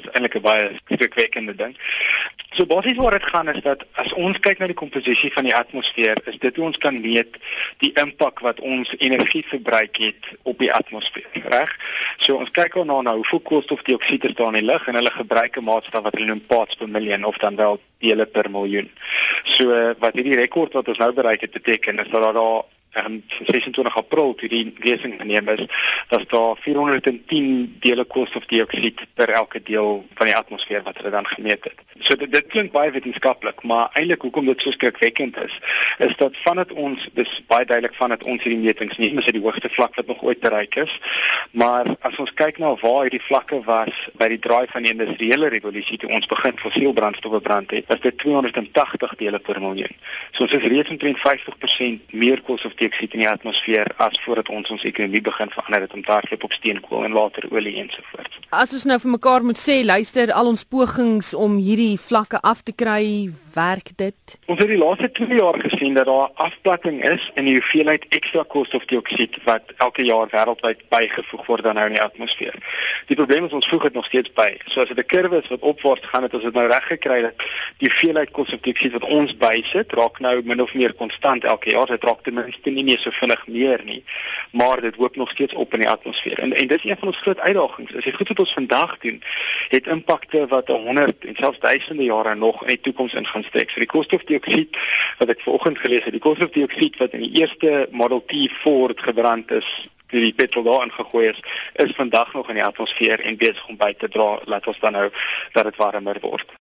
is eintlik 'n baie skrikwekkende ding. So basies waar dit gaan is dat as ons kyk na die komposisie van die atmosfeer, is dit hoe ons kan meet die impak wat ons energie verbruik het op die atmosfeer, reg? So ons kyk dan na nou hoeveel koolstofdioksied is daar in die lug en hulle gebruik 'n maatstaf wat hulle noem parts per million of dan wel dele per miljoen. So wat hierdie rekord wat ons nou bereik het beteken is dat daar en 26 April toe die lesing geneem is, dat daar 410 dele koolstofdioksied per elke deel van die atmosfeer wat hulle dan gemeet het. So dit, dit klink baie wetenskaplik, maar eintlik hoekom dit so skrikwekkend is, is dat vandat ons dis baie duidelik vandat ons hierdie metings nie is die hoogste vlak wat nog ooit bereik is, maar as ons kyk na waar hierdie vlakke was by die draai van die industriële revolusie toe ons begin fossiel brandstowwe brand het, was dit 280 dele per miljoen. So ons is reeds omtrent 50% meer koolstof koolstofdioksied in die atmosfeer as voordat ons ons ekonomie begin verander het om te hardloop op steenkool en water, olie ensovoorts. As ons nou vir mekaar moet sê, luister, al ons pogings om hierdie vlakke af te kry, werk dit? Ons het die laaste 2 jaar gesien dat daar afplatting is in die hoeveelheid ekstra koolstofdioksied wat elke jaar wêreldwyd bygevoeg word aan nou in die atmosfeer. Die probleem is ons voeg dit nog steeds by. So as dit 'n kurwe is wat opwaarts gaan, het ons dit nou reg gekry dat die hoeveelheid koolstofdioksied wat ons bysit, raak nou min of meer konstant elke jaar. Dit raak ten minste nie meer so vinnig meer nie, maar dit hoop nog steeds op in die atmosfeer. En en dis een van ons groot uitdagings. As jy goed wat ons vandag doen, het impakte wat 100 en selfs duisende jare nog in die toekoms ingaan gaan steek. So die koolstofdioksied wat ek vanoggend gelees het, die koolstofdioksied wat in die eerste Model T Ford gebrand is, die die petrol daar ingegooi is, is vandag nog in die atmosfeer en besig om by te dra laat ons dan nou dat dit warmer word.